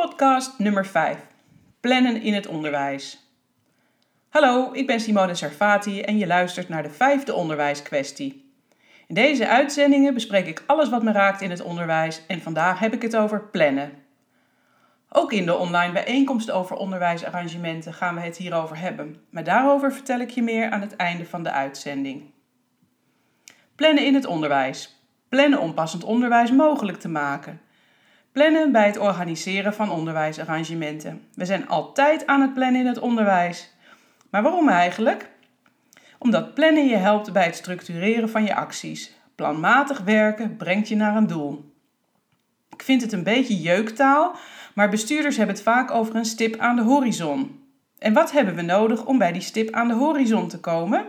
Podcast nummer 5. Plannen in het onderwijs. Hallo, ik ben Simone Servati en je luistert naar de vijfde onderwijskwestie. In deze uitzendingen bespreek ik alles wat me raakt in het onderwijs en vandaag heb ik het over plannen. Ook in de online bijeenkomst over onderwijsarrangementen gaan we het hierover hebben, maar daarover vertel ik je meer aan het einde van de uitzending. Plannen in het onderwijs. Plannen om passend onderwijs mogelijk te maken. Plannen bij het organiseren van onderwijsarrangementen. We zijn altijd aan het plannen in het onderwijs. Maar waarom eigenlijk? Omdat plannen je helpt bij het structureren van je acties. Planmatig werken brengt je naar een doel. Ik vind het een beetje jeuktaal, maar bestuurders hebben het vaak over een stip aan de horizon. En wat hebben we nodig om bij die stip aan de horizon te komen?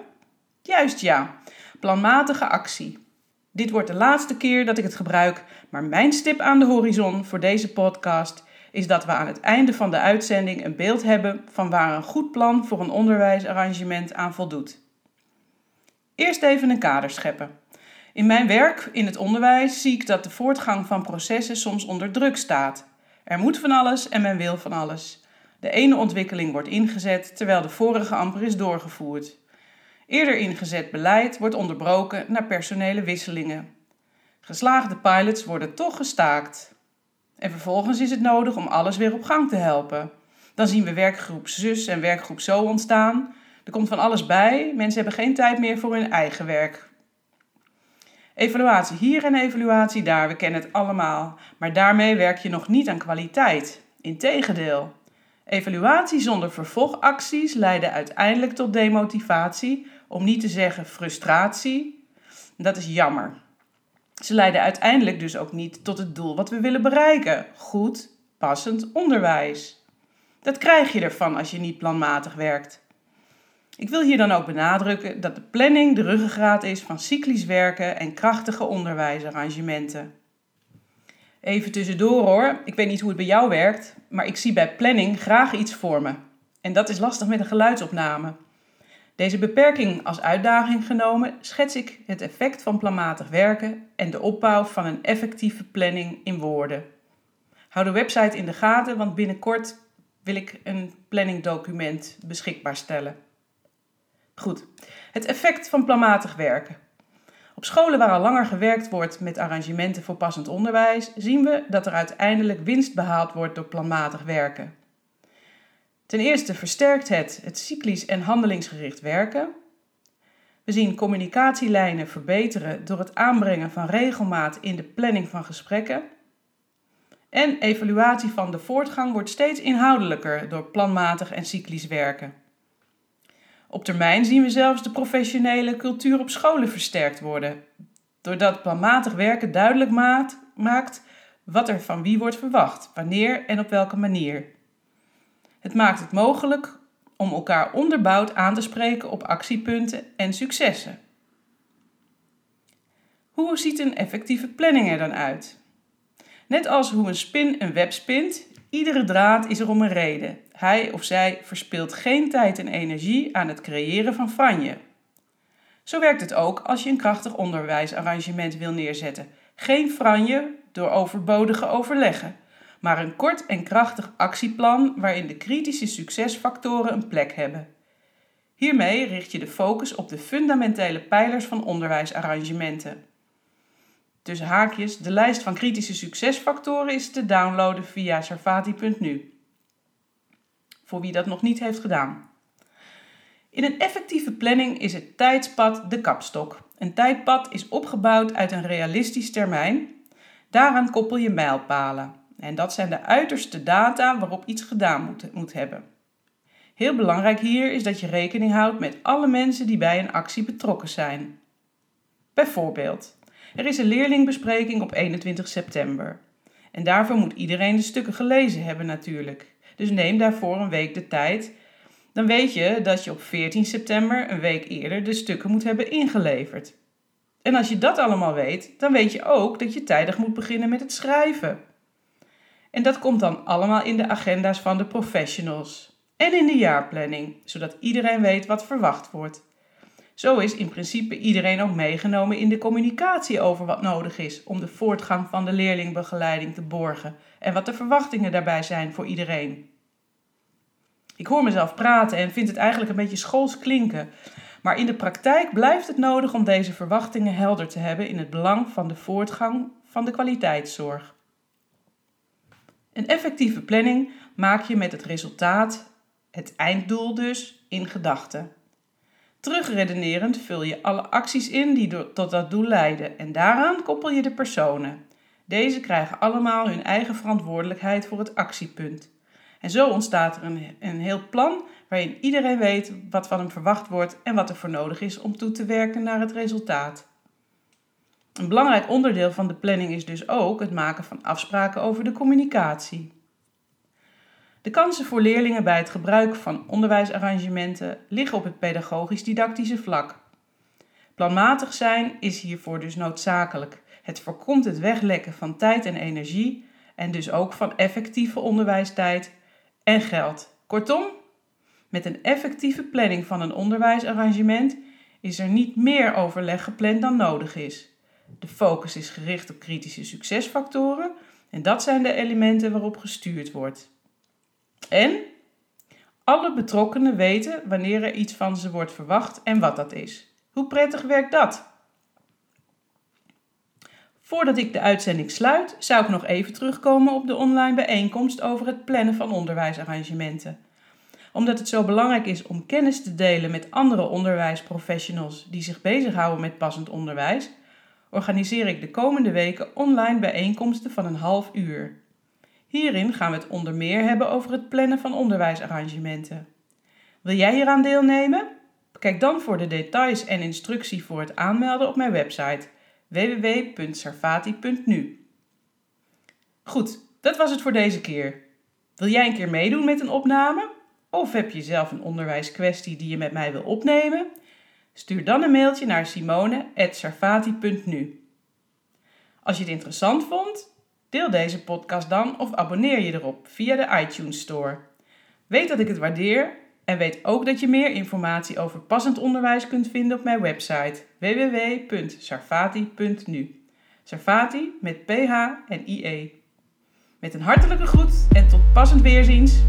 Juist ja, planmatige actie. Dit wordt de laatste keer dat ik het gebruik, maar mijn stip aan de horizon voor deze podcast is dat we aan het einde van de uitzending een beeld hebben van waar een goed plan voor een onderwijsarrangement aan voldoet. Eerst even een kader scheppen. In mijn werk in het onderwijs zie ik dat de voortgang van processen soms onder druk staat. Er moet van alles en men wil van alles. De ene ontwikkeling wordt ingezet terwijl de vorige amper is doorgevoerd. Eerder ingezet beleid wordt onderbroken na personele wisselingen. Geslaagde pilots worden toch gestaakt. En vervolgens is het nodig om alles weer op gang te helpen. Dan zien we werkgroep zus en werkgroep zo ontstaan. Er komt van alles bij. Mensen hebben geen tijd meer voor hun eigen werk. Evaluatie hier en evaluatie daar, we kennen het allemaal. Maar daarmee werk je nog niet aan kwaliteit. Integendeel. Evaluatie zonder vervolgacties leiden uiteindelijk tot demotivatie, om niet te zeggen frustratie. Dat is jammer. Ze leiden uiteindelijk dus ook niet tot het doel wat we willen bereiken: goed, passend onderwijs. Dat krijg je ervan als je niet planmatig werkt. Ik wil hier dan ook benadrukken dat de planning de ruggengraat is van cyclisch werken en krachtige onderwijsarrangementen. Even tussendoor hoor, ik weet niet hoe het bij jou werkt, maar ik zie bij planning graag iets voor me. En dat is lastig met een geluidsopname. Deze beperking als uitdaging genomen, schets ik het effect van planmatig werken en de opbouw van een effectieve planning in woorden. Hou de website in de gaten, want binnenkort wil ik een planningdocument beschikbaar stellen. Goed, het effect van planmatig werken. Op scholen waar al langer gewerkt wordt met arrangementen voor passend onderwijs, zien we dat er uiteindelijk winst behaald wordt door planmatig werken. Ten eerste versterkt het het cyclisch en handelingsgericht werken. We zien communicatielijnen verbeteren door het aanbrengen van regelmaat in de planning van gesprekken. En evaluatie van de voortgang wordt steeds inhoudelijker door planmatig en cyclisch werken. Op termijn zien we zelfs de professionele cultuur op scholen versterkt worden, doordat planmatig werken duidelijk maakt wat er van wie wordt verwacht, wanneer en op welke manier. Het maakt het mogelijk om elkaar onderbouwd aan te spreken op actiepunten en successen. Hoe ziet een effectieve planning er dan uit? Net als hoe een spin een web spint, iedere draad is er om een reden. Hij of zij verspilt geen tijd en energie aan het creëren van franje. Zo werkt het ook als je een krachtig onderwijsarrangement wil neerzetten. Geen franje door overbodige overleggen maar een kort en krachtig actieplan waarin de kritische succesfactoren een plek hebben. Hiermee richt je de focus op de fundamentele pijlers van onderwijsarrangementen. Tussen haakjes, de lijst van kritische succesfactoren is te downloaden via sarvati.nu. Voor wie dat nog niet heeft gedaan. In een effectieve planning is het tijdspad de kapstok. Een tijdpad is opgebouwd uit een realistisch termijn. Daaraan koppel je mijlpalen. En dat zijn de uiterste data waarop iets gedaan moet, moet hebben. Heel belangrijk hier is dat je rekening houdt met alle mensen die bij een actie betrokken zijn. Bijvoorbeeld, er is een leerlingbespreking op 21 september. En daarvoor moet iedereen de stukken gelezen hebben natuurlijk. Dus neem daarvoor een week de tijd. Dan weet je dat je op 14 september, een week eerder, de stukken moet hebben ingeleverd. En als je dat allemaal weet, dan weet je ook dat je tijdig moet beginnen met het schrijven. En dat komt dan allemaal in de agenda's van de professionals en in de jaarplanning, zodat iedereen weet wat verwacht wordt. Zo is in principe iedereen ook meegenomen in de communicatie over wat nodig is om de voortgang van de leerlingbegeleiding te borgen en wat de verwachtingen daarbij zijn voor iedereen. Ik hoor mezelf praten en vind het eigenlijk een beetje schools klinken, maar in de praktijk blijft het nodig om deze verwachtingen helder te hebben in het belang van de voortgang van de kwaliteitszorg. Een effectieve planning maak je met het resultaat, het einddoel dus, in gedachten. Terugredenerend vul je alle acties in die tot dat doel leiden en daaraan koppel je de personen. Deze krijgen allemaal hun eigen verantwoordelijkheid voor het actiepunt. En zo ontstaat er een, een heel plan waarin iedereen weet wat van hem verwacht wordt en wat er voor nodig is om toe te werken naar het resultaat. Een belangrijk onderdeel van de planning is dus ook het maken van afspraken over de communicatie. De kansen voor leerlingen bij het gebruik van onderwijsarrangementen liggen op het pedagogisch-didactische vlak. Planmatig zijn is hiervoor dus noodzakelijk. Het voorkomt het weglekken van tijd en energie en dus ook van effectieve onderwijstijd en geld. Kortom, met een effectieve planning van een onderwijsarrangement is er niet meer overleg gepland dan nodig is. De focus is gericht op kritische succesfactoren en dat zijn de elementen waarop gestuurd wordt. En alle betrokkenen weten wanneer er iets van ze wordt verwacht en wat dat is. Hoe prettig werkt dat? Voordat ik de uitzending sluit, zou ik nog even terugkomen op de online bijeenkomst over het plannen van onderwijsarrangementen. Omdat het zo belangrijk is om kennis te delen met andere onderwijsprofessionals die zich bezighouden met passend onderwijs, organiseer ik de komende weken online bijeenkomsten van een half uur. Hierin gaan we het onder meer hebben over het plannen van onderwijsarrangementen. Wil jij hieraan deelnemen? Kijk dan voor de details en instructie voor het aanmelden op mijn website www.sarfati.nu. Goed, dat was het voor deze keer. Wil jij een keer meedoen met een opname? Of heb je zelf een onderwijskwestie die je met mij wil opnemen? Stuur dan een mailtje naar simone.sarfati.nu. Als je het interessant vond, deel deze podcast dan of abonneer je erop via de iTunes Store. Weet dat ik het waardeer en weet ook dat je meer informatie over passend onderwijs kunt vinden op mijn website www.sarfati.nu. Sarfati met PH en IE. Met een hartelijke groet en tot passend weerziens.